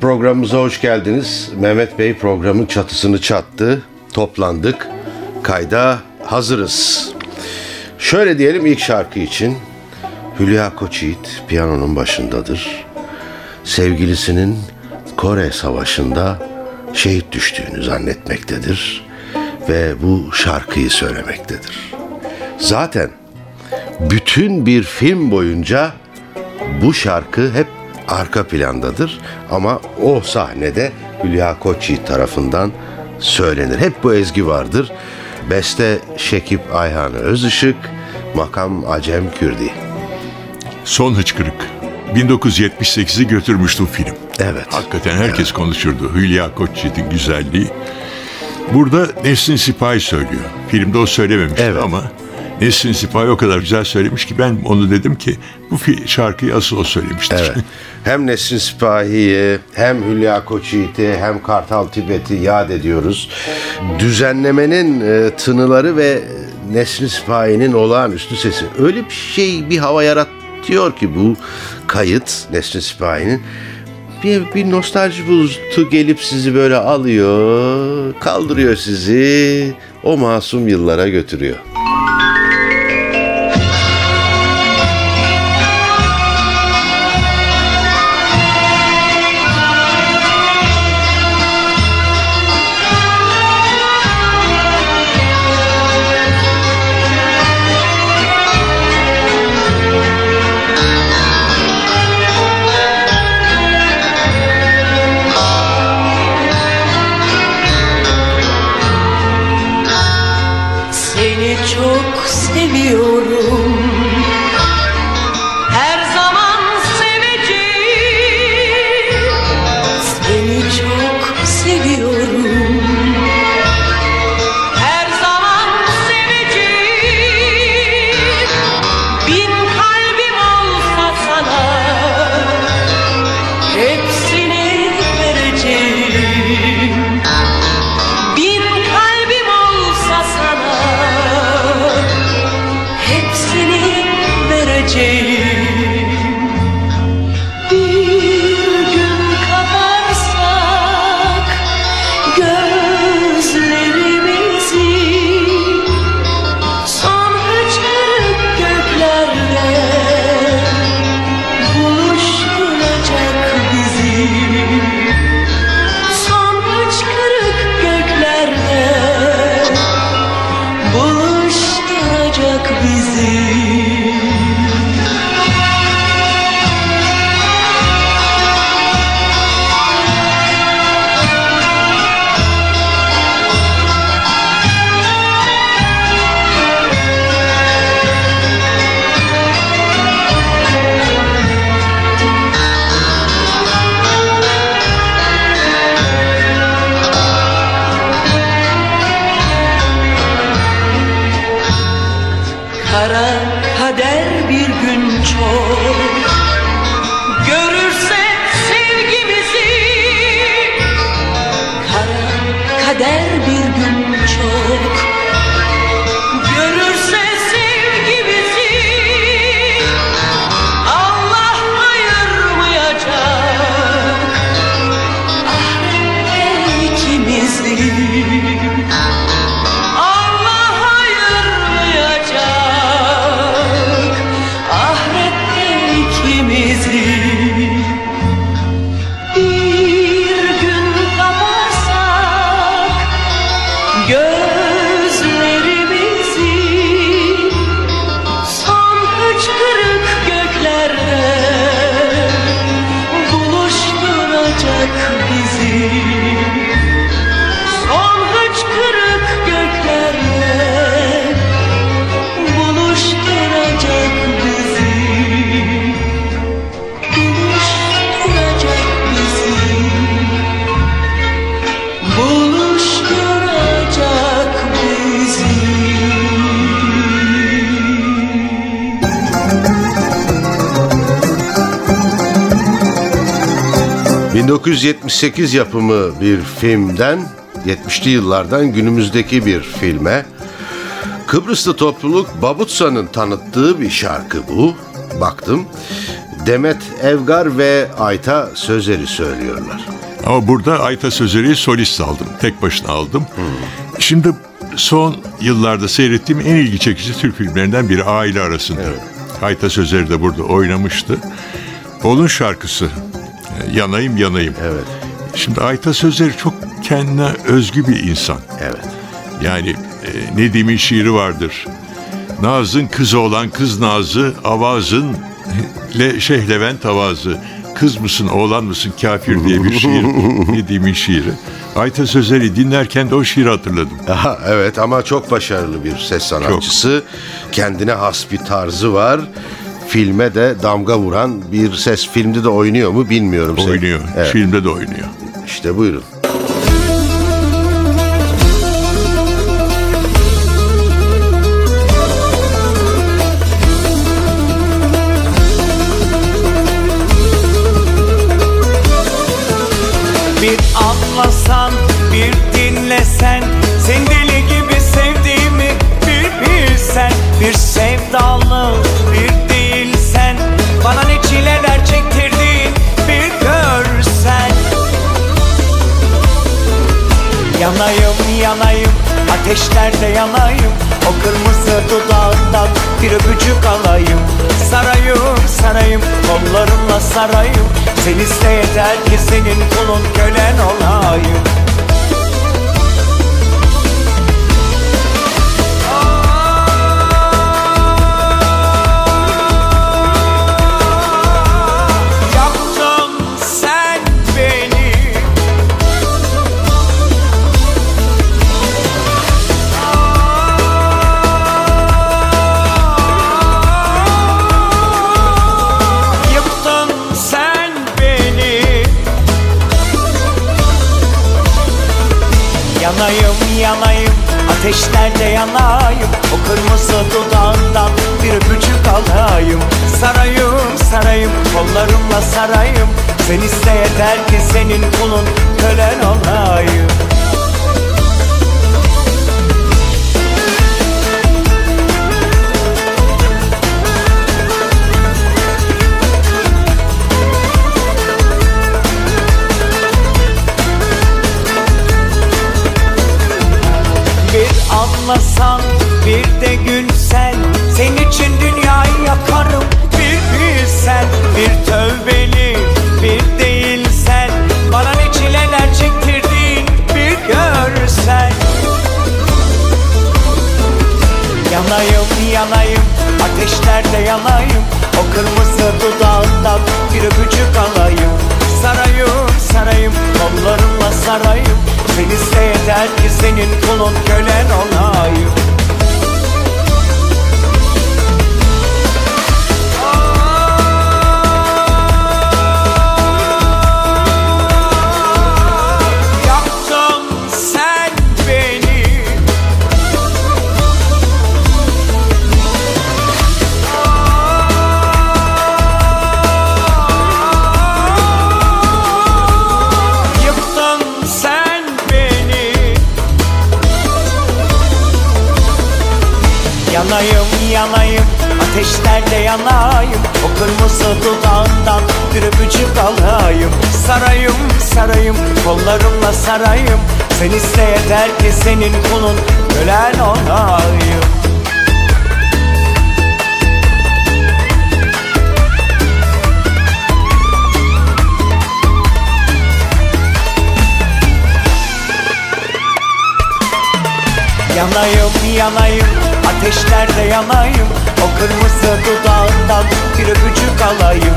Programımıza hoş geldiniz. Mehmet Bey programın çatısını çattı. Toplandık. Kayda hazırız. Şöyle diyelim ilk şarkı için. Hülya Koçyiğit piyanonun başındadır. Sevgilisinin Kore Savaşı'nda şehit düştüğünü zannetmektedir ve bu şarkıyı söylemektedir. Zaten bütün bir film boyunca bu şarkı hep arka plandadır ama o sahnede Hülya Koçyiğit tarafından söylenir. Hep bu ezgi vardır. Beste Şekip Ayhan Özışık, makam Acem Kürdi. Son hıçkırık. 1978'i götürmüştü film. Evet. Hakikaten herkes konuşurdu. Hülya Koçyiğit'in güzelliği. Burada Nesrin Sipahi söylüyor. Filmde o söylememişti Evet. ama Nesrin Sipahi o kadar güzel söylemiş ki ben onu dedim ki bu şarkıyı asıl o söylemiştir. Evet. Hem Nesrin Sipahi'yi hem Hülya Koçyiğit'i hem Kartal Tibet'i yad ediyoruz. Düzenlemenin e, tınıları ve Nesrin Sipahi'nin olağanüstü sesi. Öyle bir şey bir hava yaratıyor ki bu kayıt Nesrin Sipahi'nin bir, bir nostalji bulutu gelip sizi böyle alıyor, kaldırıyor sizi, o masum yıllara götürüyor. 1978 yapımı bir filmden 70'li yıllardan günümüzdeki bir filme Kıbrıslı topluluk Babutsa'nın tanıttığı bir şarkı bu. Baktım. Demet Evgar ve Ayta Sözeri söylüyorlar. Ama burada Ayta Sözeri'yi solist aldım. Tek başına aldım. Şimdi son yıllarda seyrettiğim en ilgi çekici Türk filmlerinden biri aile arasında. Ayta Sözeri de burada oynamıştı. Onun şarkısı Yanayım Yanayım. Evet. Şimdi Ayta Sözeri çok kendine özgü bir insan. Evet. Yani e, Nedim'in şiiri vardır. Naz'ın kızı olan kız Naz'ı, avazın le, Şeyh Levent avazı. Kız mısın, oğlan mısın, kafir diye bir şiir. Nedim'in şiiri. Ayta Sözeri dinlerken de o şiiri hatırladım. Aha, evet ama çok başarılı bir ses sanatçısı. Kendine has bir tarzı var. Filme de damga vuran bir ses. Filmde de oynuyor mu bilmiyorum. Sen- Oynuyor. Evet. Filmde de oynuyor. İşte buyurun. Bir ateşlerde yanayım. O kırmızı dudağından bir öpücük alayım. Sarayım sarayım kollarımla sarayım. Sen iste yeter ki senin kulun kölen olayım Yanayım yanayım ateşlerde yanayım. O kırmızı dudağından bir öpücük alayım. Sarayım sarayım kollarımla sarayım. Sen iste yeter ki senin kulun kölen olayım anlasan bir de gülsen Senin için dünyayı yakarım. Bir bilsen Bir tövbeli bir değilsen Bana ne çileler çektirdin bir görsen. Yanayım yanayım ateşlerde yanayım O kırmızı dudağından bir öpücük alayım. Sarayım sarayım kollarımla sarayım Sen iste yeter ki senin kulun kölen olayım ateşlerde yanayım. O kırmızı dudağından bir öpücük alayım. Sarayım sarayım kollarımla sarayım. Sen iste yeter ki senin kulun kölen olayım. Yanayım yanayım ateşlerde yanayım O kırmızı dudağından bir öpücük alayım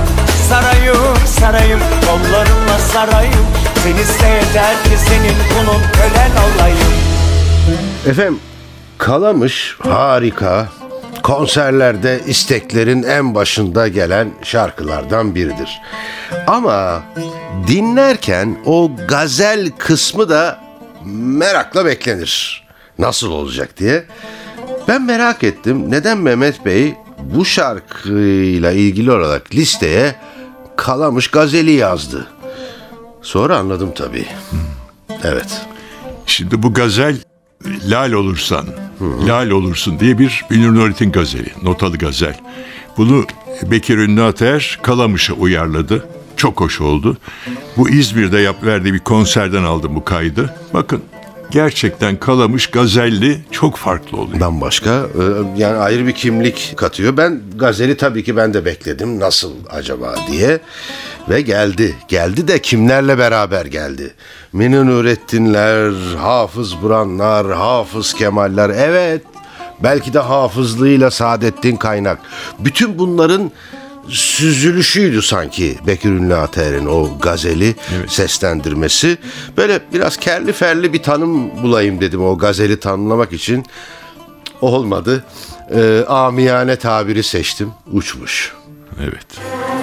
Sarayım sarayım kollarımla sarayım iste yeter ki senin kulun kölen olayım Efendim Kalamış harika. Konserlerde isteklerin en başında gelen şarkılardan biridir. Ama dinlerken o gazel kısmı da merakla beklenir. Nasıl olacak diye. Ben merak ettim neden Mehmet Bey bu şarkıyla ilgili olarak listeye Kalamış gazeli yazdı. Sonra anladım tabii. Evet. Şimdi bu gazel lal olursan, lal olursun diye bir Münir Nurettin gazeli, notalı gazel. Bunu Bekir Ünlü Ater Kalamış'a uyarladı. Çok hoş oldu. Bu İzmir'de yap verdiği bir konserden aldım bu kaydı. Bakın gerçekten Kalamış gazelli çok farklı oluyor. Bambaşka e, yani ayrı bir kimlik katıyor. Ben Gazeli tabii ki ben de bekledim nasıl acaba diye. Ve geldi. Geldi de kimlerle beraber geldi? Münir Nurettinler, Hafız Buranlar, Hafız Kemaller. Evet belki de hafızlığıyla Saadettin Kaynak. Bütün bunların süzülüşüydü sanki Bekir Ünlü Ater'in o gazeli seslendirmesi. Böyle biraz kerli ferli bir tanım bulayım dedim o gazeli tanımlamak için. Olmadı. Ee, amiyane tabiri seçtim. Uçmuş. Evet. Başka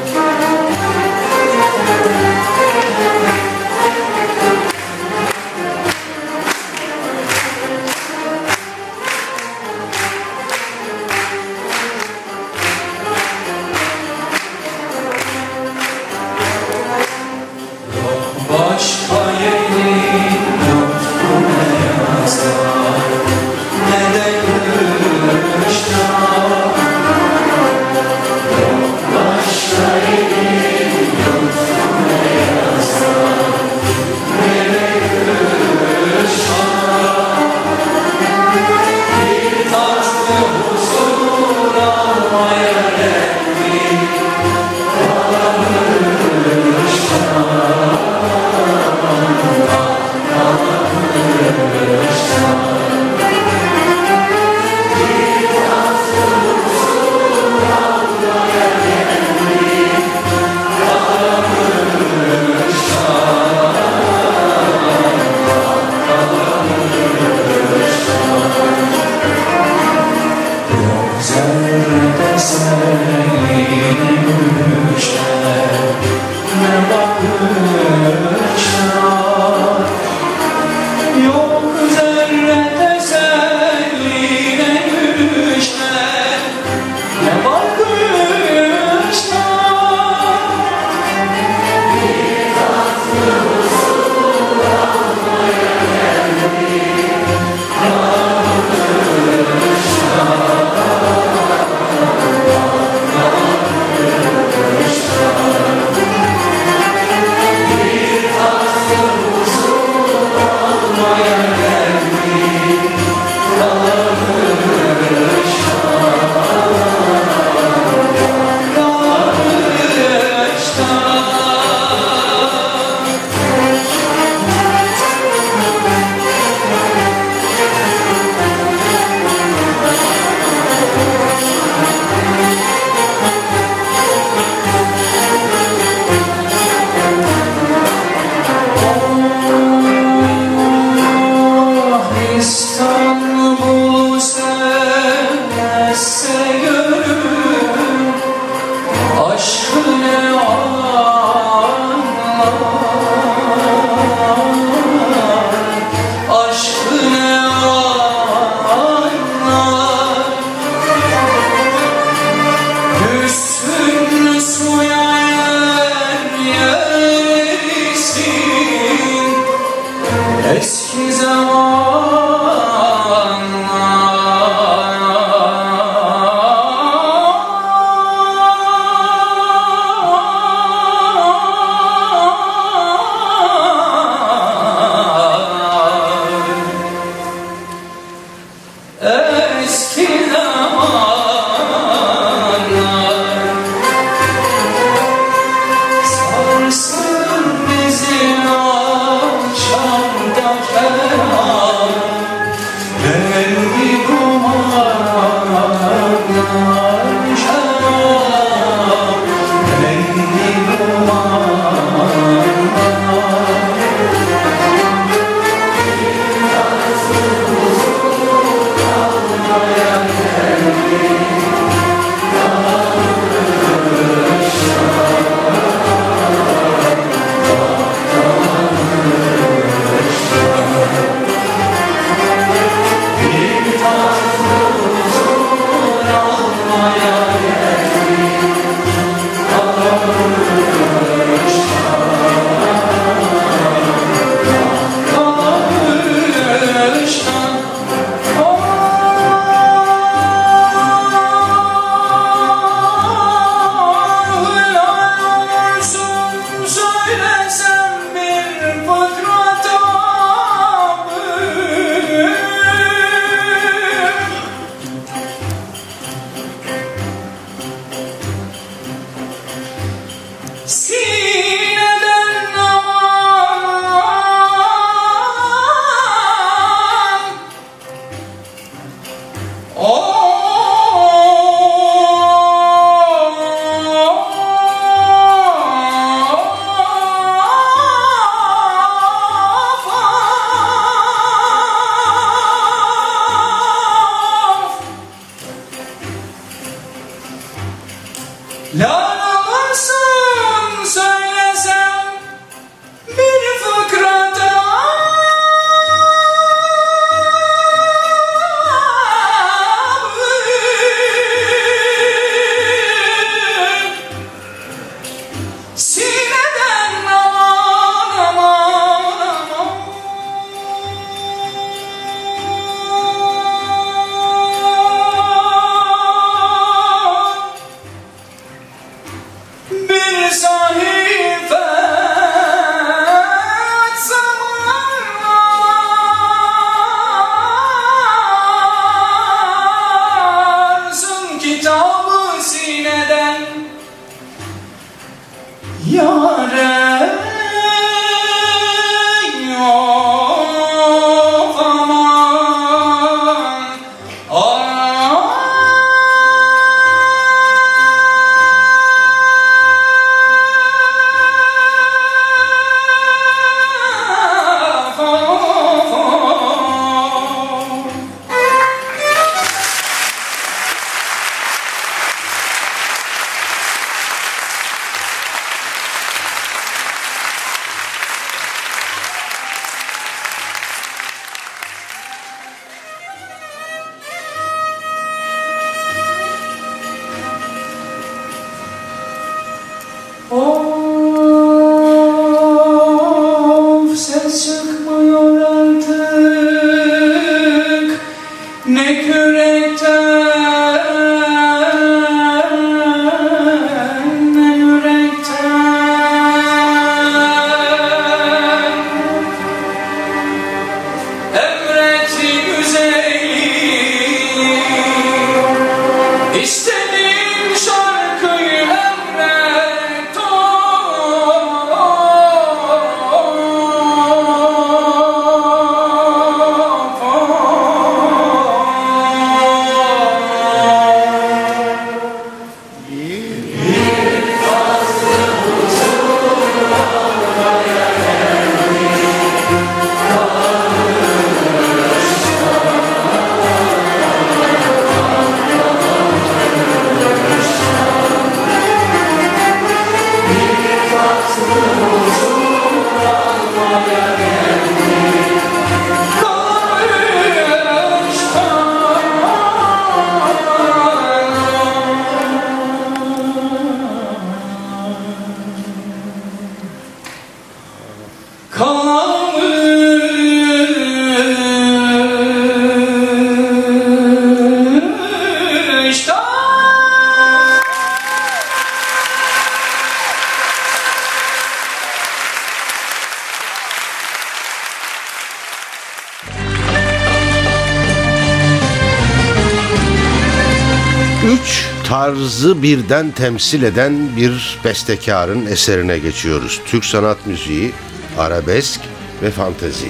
tarzı birden temsil eden bir bestekarın eserine geçiyoruz. Türk sanat müziği, arabesk ve fantezi.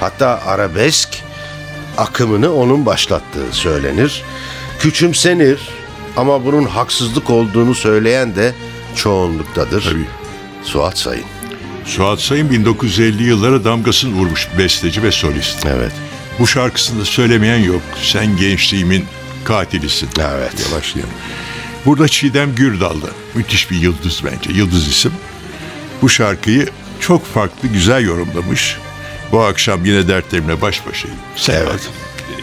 Hatta arabesk akımını onun başlattığı söylenir. Küçümsenir ama bunun haksızlık olduğunu söyleyen de çoğunluktadır. Tabii. Suat Sayın. Suat Sayın 1950 yıllara damgasını vurmuş besteci ve solist. Evet. Bu şarkısında söylemeyen yok. Sen gençliğimin katilisin. Evet. Başlayan. Burada Çiğdem Gürdal'da. Müthiş bir yıldız bence. Yıldız isim. Bu şarkıyı çok farklı, güzel yorumlamış. Bu akşam yine dertlerimle baş başayım. Sen, Evet.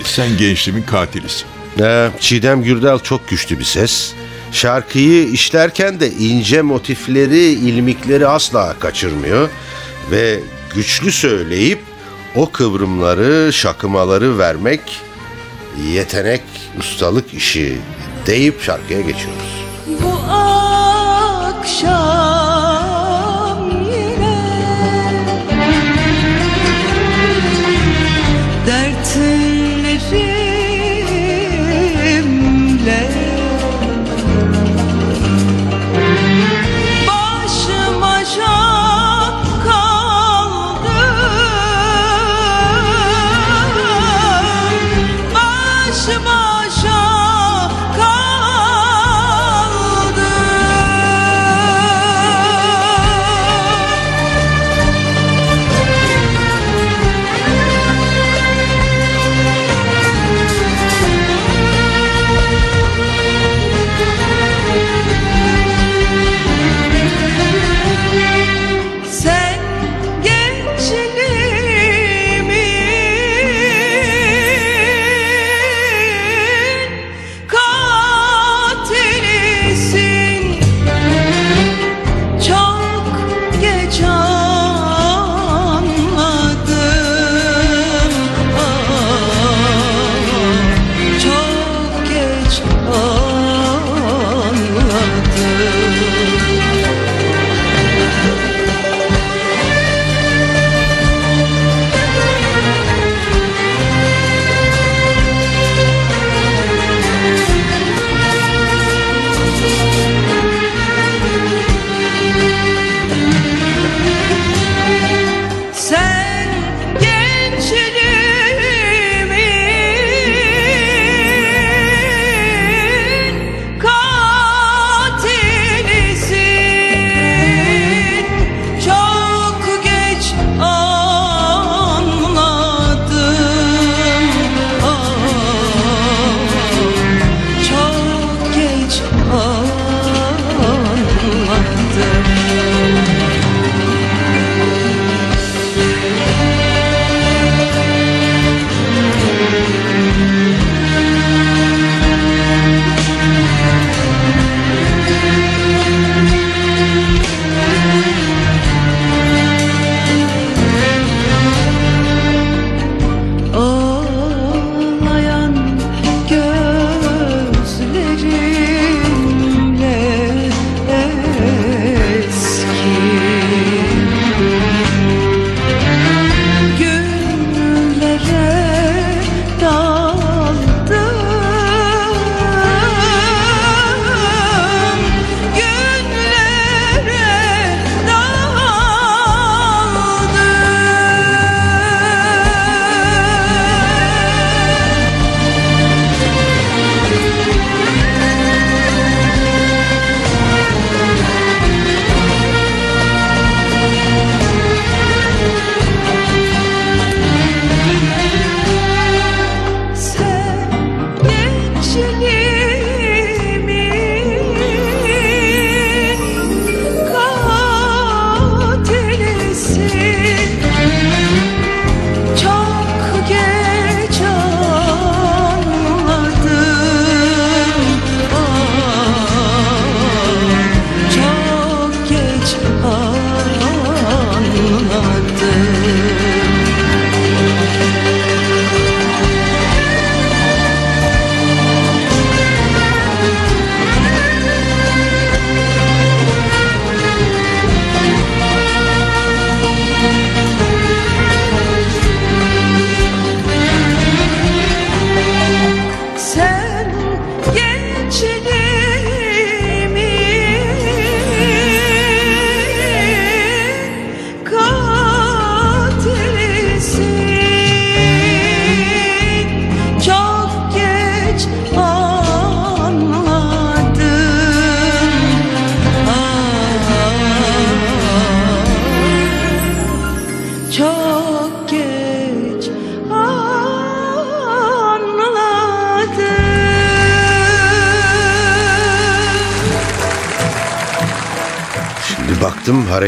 sen gençliğimin katilisin. Ee, Çiğdem Gürdal çok güçlü bir ses. Şarkıyı işlerken de ince motifleri, ilmikleri asla kaçırmıyor. Ve güçlü söyleyip o kıvrımları, şakımaları vermek yetenek, ustalık işi deyip şarkıya geçiyoruz. Bu akşam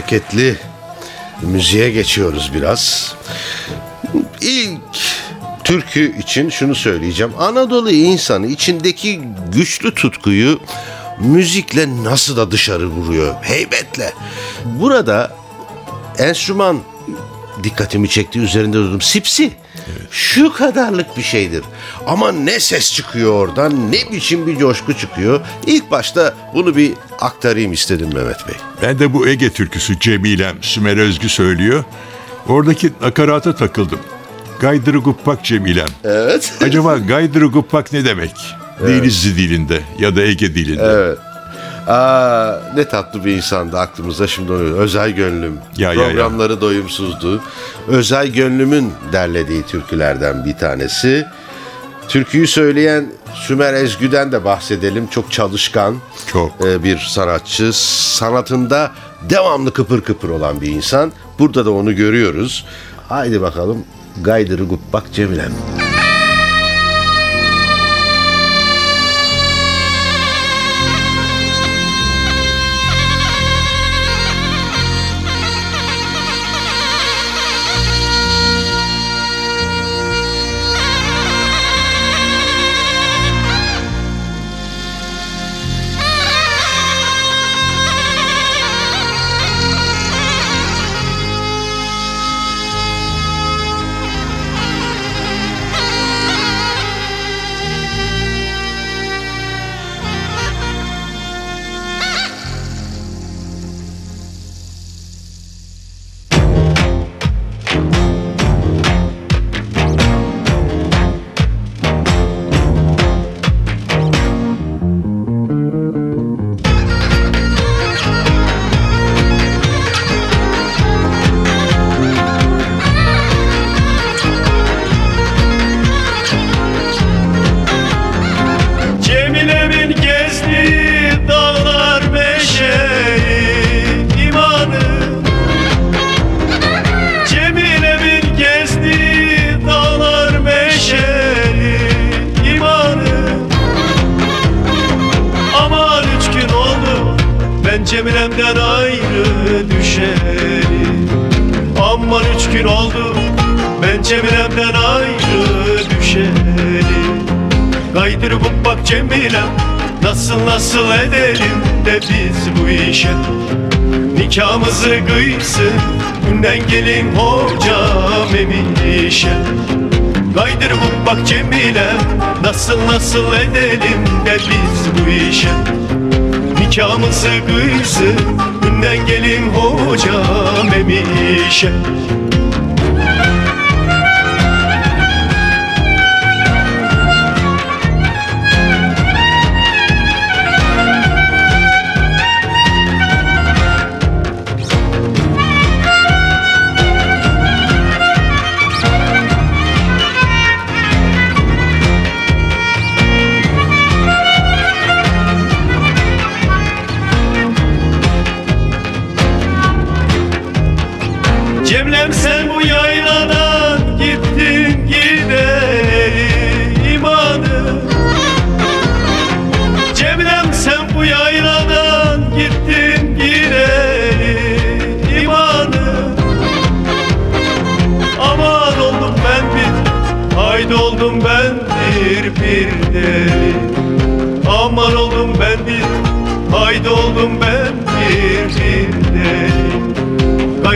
hareketli müziğe geçiyoruz biraz. İlk türkü için şunu söyleyeceğim. Anadolu insanı içindeki güçlü tutkuyu müzikle nasıl da dışarı vuruyor. Heybetle. Burada enstrüman dikkatimi çekti üzerinde durdum. Sipsi. Şu kadarlık bir şeydir. Ama ne ses çıkıyor oradan, ne biçim bir coşku çıkıyor. İlk başta bunu bir aktarayım istedim Mehmet Bey. Ben de bu Ege türküsü Cemilem Sümer Özgü söylüyor. Oradaki nakarata takıldım. Gaydırı guppak Cemilem. Evet. Acaba gaydırı guppak ne demek? Denizli dilinde ya da Ege dilinde. Evet. Aa, ne tatlı bir insandı aklımızda şimdi onu. Özay Gönlüm. Ya, ya, ya. Programları doyumsuzdu. Özay Gönlüm'ün derlediği türkülerden bir tanesi. Türküyü söyleyen Sümer Ezgü'den de bahsedelim. Çok çalışkan Çok. e, bir sanatçı. Sanatında devamlı kıpır kıpır olan bir insan. Burada da onu görüyoruz. Haydi bakalım. Gaydırı Gubbak Cemilem. Cemile'min biz bu işe Nikahımızı kıysın Günden gelin hocam emişe Gaydırıp bak Cemilem Nasıl nasıl edelim de biz bu işe. Nikahımızı kıysın Günden gelin hocam emişe Cemlem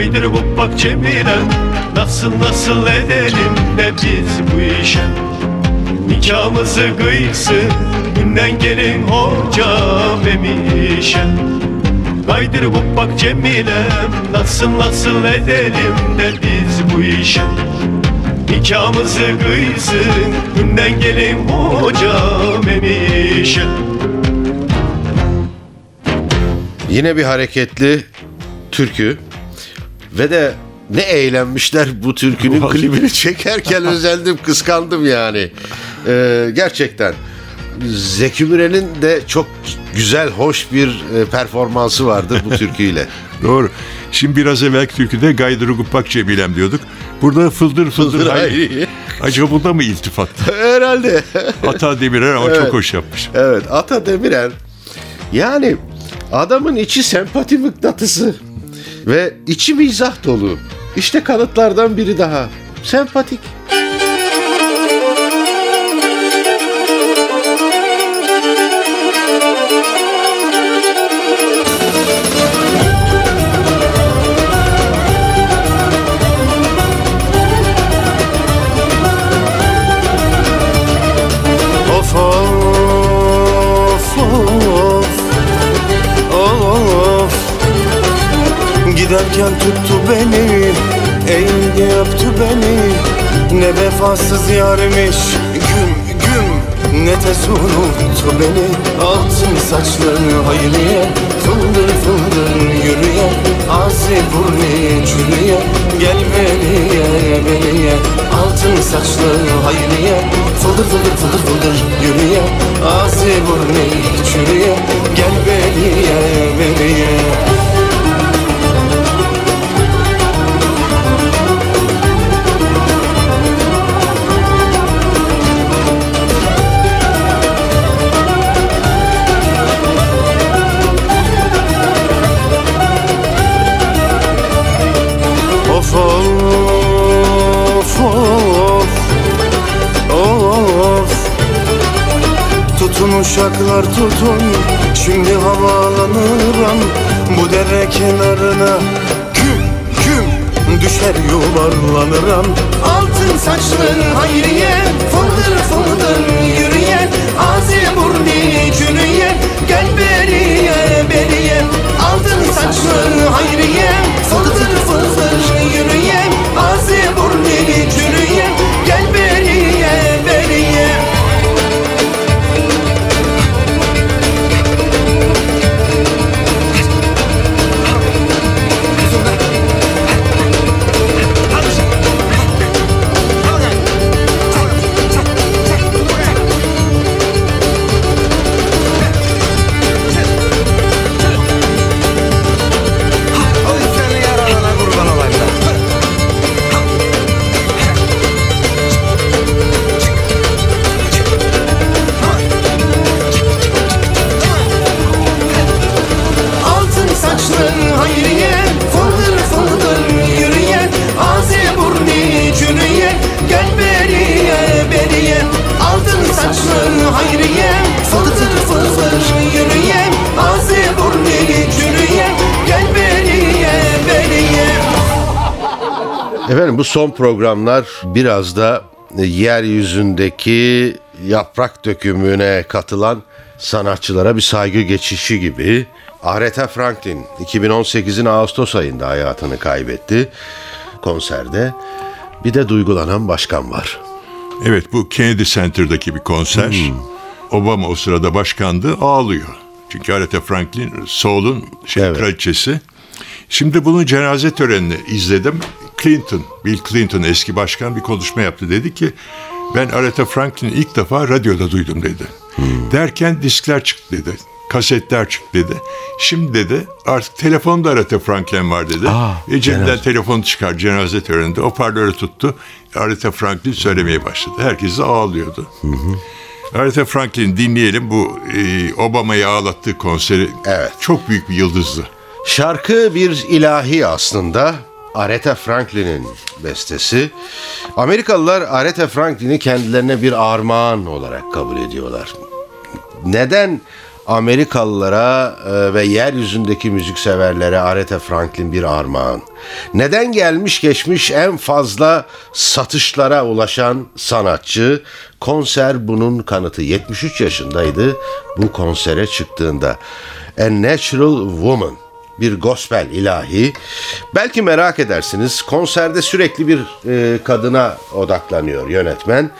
Kaydırıp bak Cemile Nasıl nasıl edelim de biz bu işe? Nikahımızı kıysın Günden gelin hocam emişe Kaydırıp bak Cemile Nasıl nasıl edelim de biz bu işe? Nikahımızı kıysın Günden gelin hocam emişe Yine bir hareketli türkü ve de ne eğlenmişler bu türkünün klibini çekerken özendim kıskandım yani. Ee, gerçekten Zeki Müren'in de çok güzel hoş bir e, performansı vardı bu türküyle. Doğru. Şimdi biraz evvelki türküde Gaydırı Guppak Cemilem diyorduk. Burada fıldır fıldır, Fıldır hayır. Hayriye. Acaba bu da mı iltifat? Herhalde. Ata Demirer ama çok hoş yapmış. evet Ata Demirer. Yani adamın içi sempati mıknatısı ve içi mizah dolu. İşte kanıtlardan biri daha. Sempatik. Beni Altın saçlarını hayliye Fıldır fıldır yürüye Ağzı burnu çürüye Gel beliye beliye Altın saçlı hayliye Fıldır fıldır fıldır fıldır yürüye Ağzı burnu çürüye Gel beliye dere kenarına Küm küm Düşer yuvarlanırım Altın saçlı hayriye Fıldır fıldır yürüyen Ağzı burnu çürüyen Gel beriye beriye. Altın saçlı hayriye Fıldır fıldır yürüyen Ağzı burnu çürüyen Gel beriye Efendim bu son programlar biraz da yeryüzündeki yaprak dökümüne katılan sanatçılara bir saygı geçişi gibi. Aretha Franklin 2018'in Ağustos ayında hayatını kaybetti konserde. Bir de duygulanan başkan var. Evet bu Kennedy Center'daki bir konser. Obama o sırada başkandı ağlıyor. Çünkü Aretha Franklin Soul'un şey, Evet. kraliçesi. Şimdi bunun cenaze törenini izledim. Clinton, Bill Clinton eski başkan bir konuşma yaptı. Dedi ki ben Aretha Franklin'i ilk defa radyoda duydum dedi. Derken diskler çıktı dedi. Kasetler çıktı dedi. Şimdi dedi artık telefonda Aretha Franklin var dedi. Aa, e cebinden cenaze. telefonu çıkar cenaze töreninde. Hoparlörü tuttu. Aretha Franklin söylemeye başladı. Herkes de ağlıyordu. Aretha Franklin dinleyelim. Bu e, Obama'yı ağlattığı konseri Evet. çok büyük bir yıldızdı. Şarkı bir ilahi aslında. Aretha Franklin'in bestesi. Amerikalılar Aretha Franklin'i kendilerine bir armağan olarak kabul ediyorlar. Neden Amerikalılara e, ve yeryüzündeki müzikseverlere Aretha Franklin bir armağan? Neden gelmiş geçmiş en fazla satışlara ulaşan sanatçı? Konser bunun kanıtı. 73 yaşındaydı bu konsere çıktığında. A Natural Woman bir gospel ilahi. Belki merak edersiniz konserde sürekli bir e, kadına odaklanıyor yönetmen.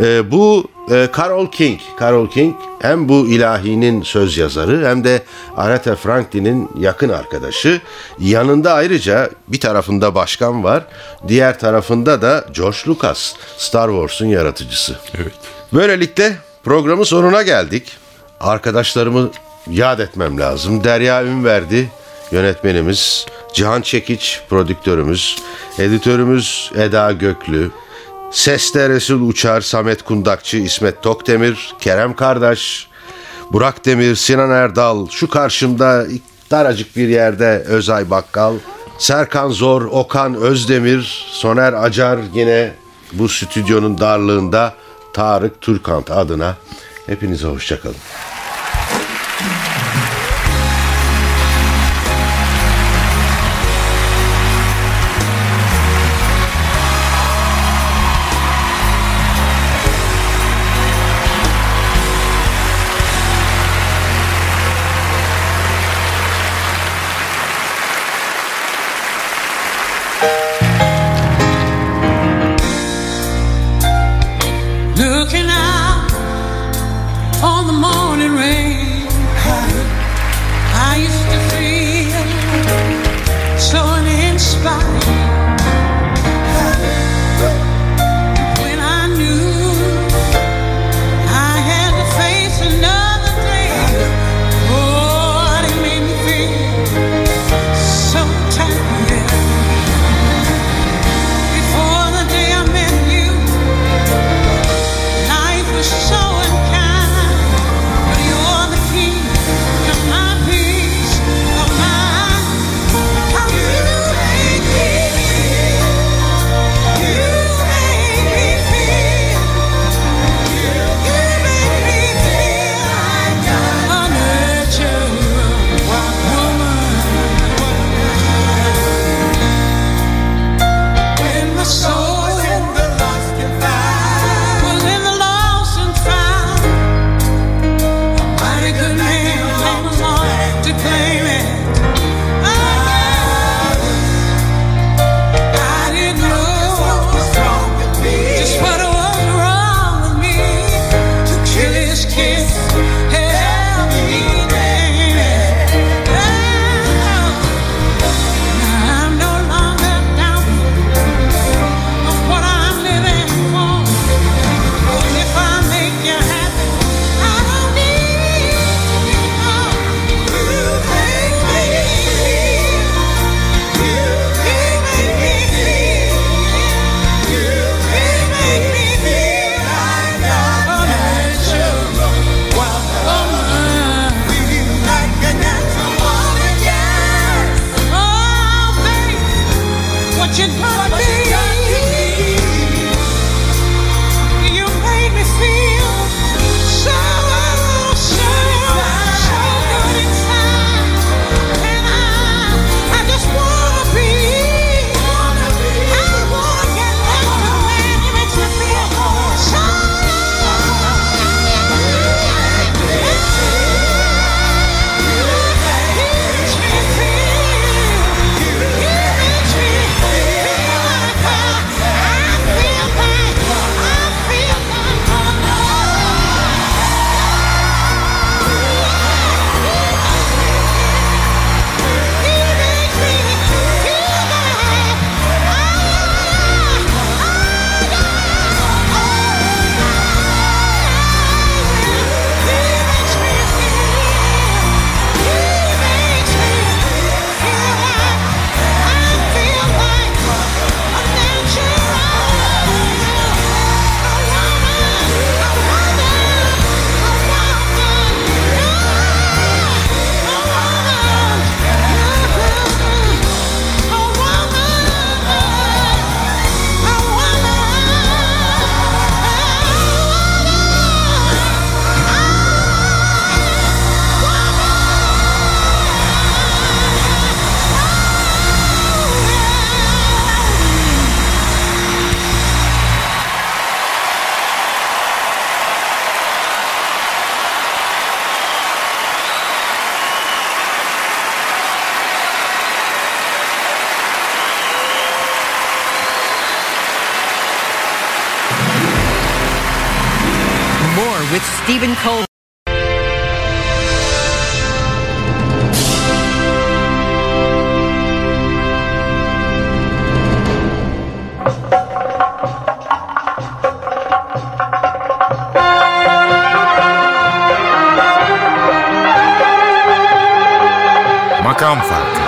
E, bu e, Carol King. Carol King hem bu ilahinin söz yazarı hem de Aretha Franklin'in yakın arkadaşı. Yanında ayrıca bir tarafında başkan var, diğer tarafında da George Lucas, Star Wars'un yaratıcısı. Evet. Böylelikle programın sonuna geldik. Arkadaşlarımı yad etmem lazım. Derya Ünverdi Yönetmenimiz Cihan Çekiç, prodüktörümüz, editörümüz Eda Göklü, Seste Resul Uçar, Samet Kundakçı, İsmet Tokdemir, Kerem Kardeş, Burak Demir, Sinan Erdal, şu karşımda daracık bir yerde Özay Bakkal, Serkan Zor, Okan Özdemir, Soner Acar yine bu stüdyonun darlığında Tarık Türkant adına. Hepinize hoşçakalın. Stephen Cole. Makam Farkı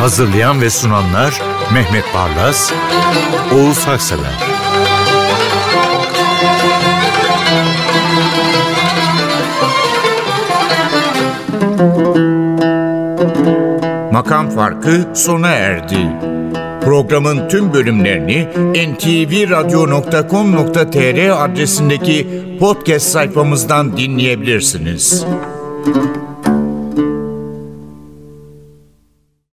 Hazırlayan ve sunanlar Mehmet Barlas, Oğuz Haksever. Makam Farkı sona erdi. Programın tüm bölümlerini ntvradio.com.tr adresindeki podcast sayfamızdan dinleyebilirsiniz.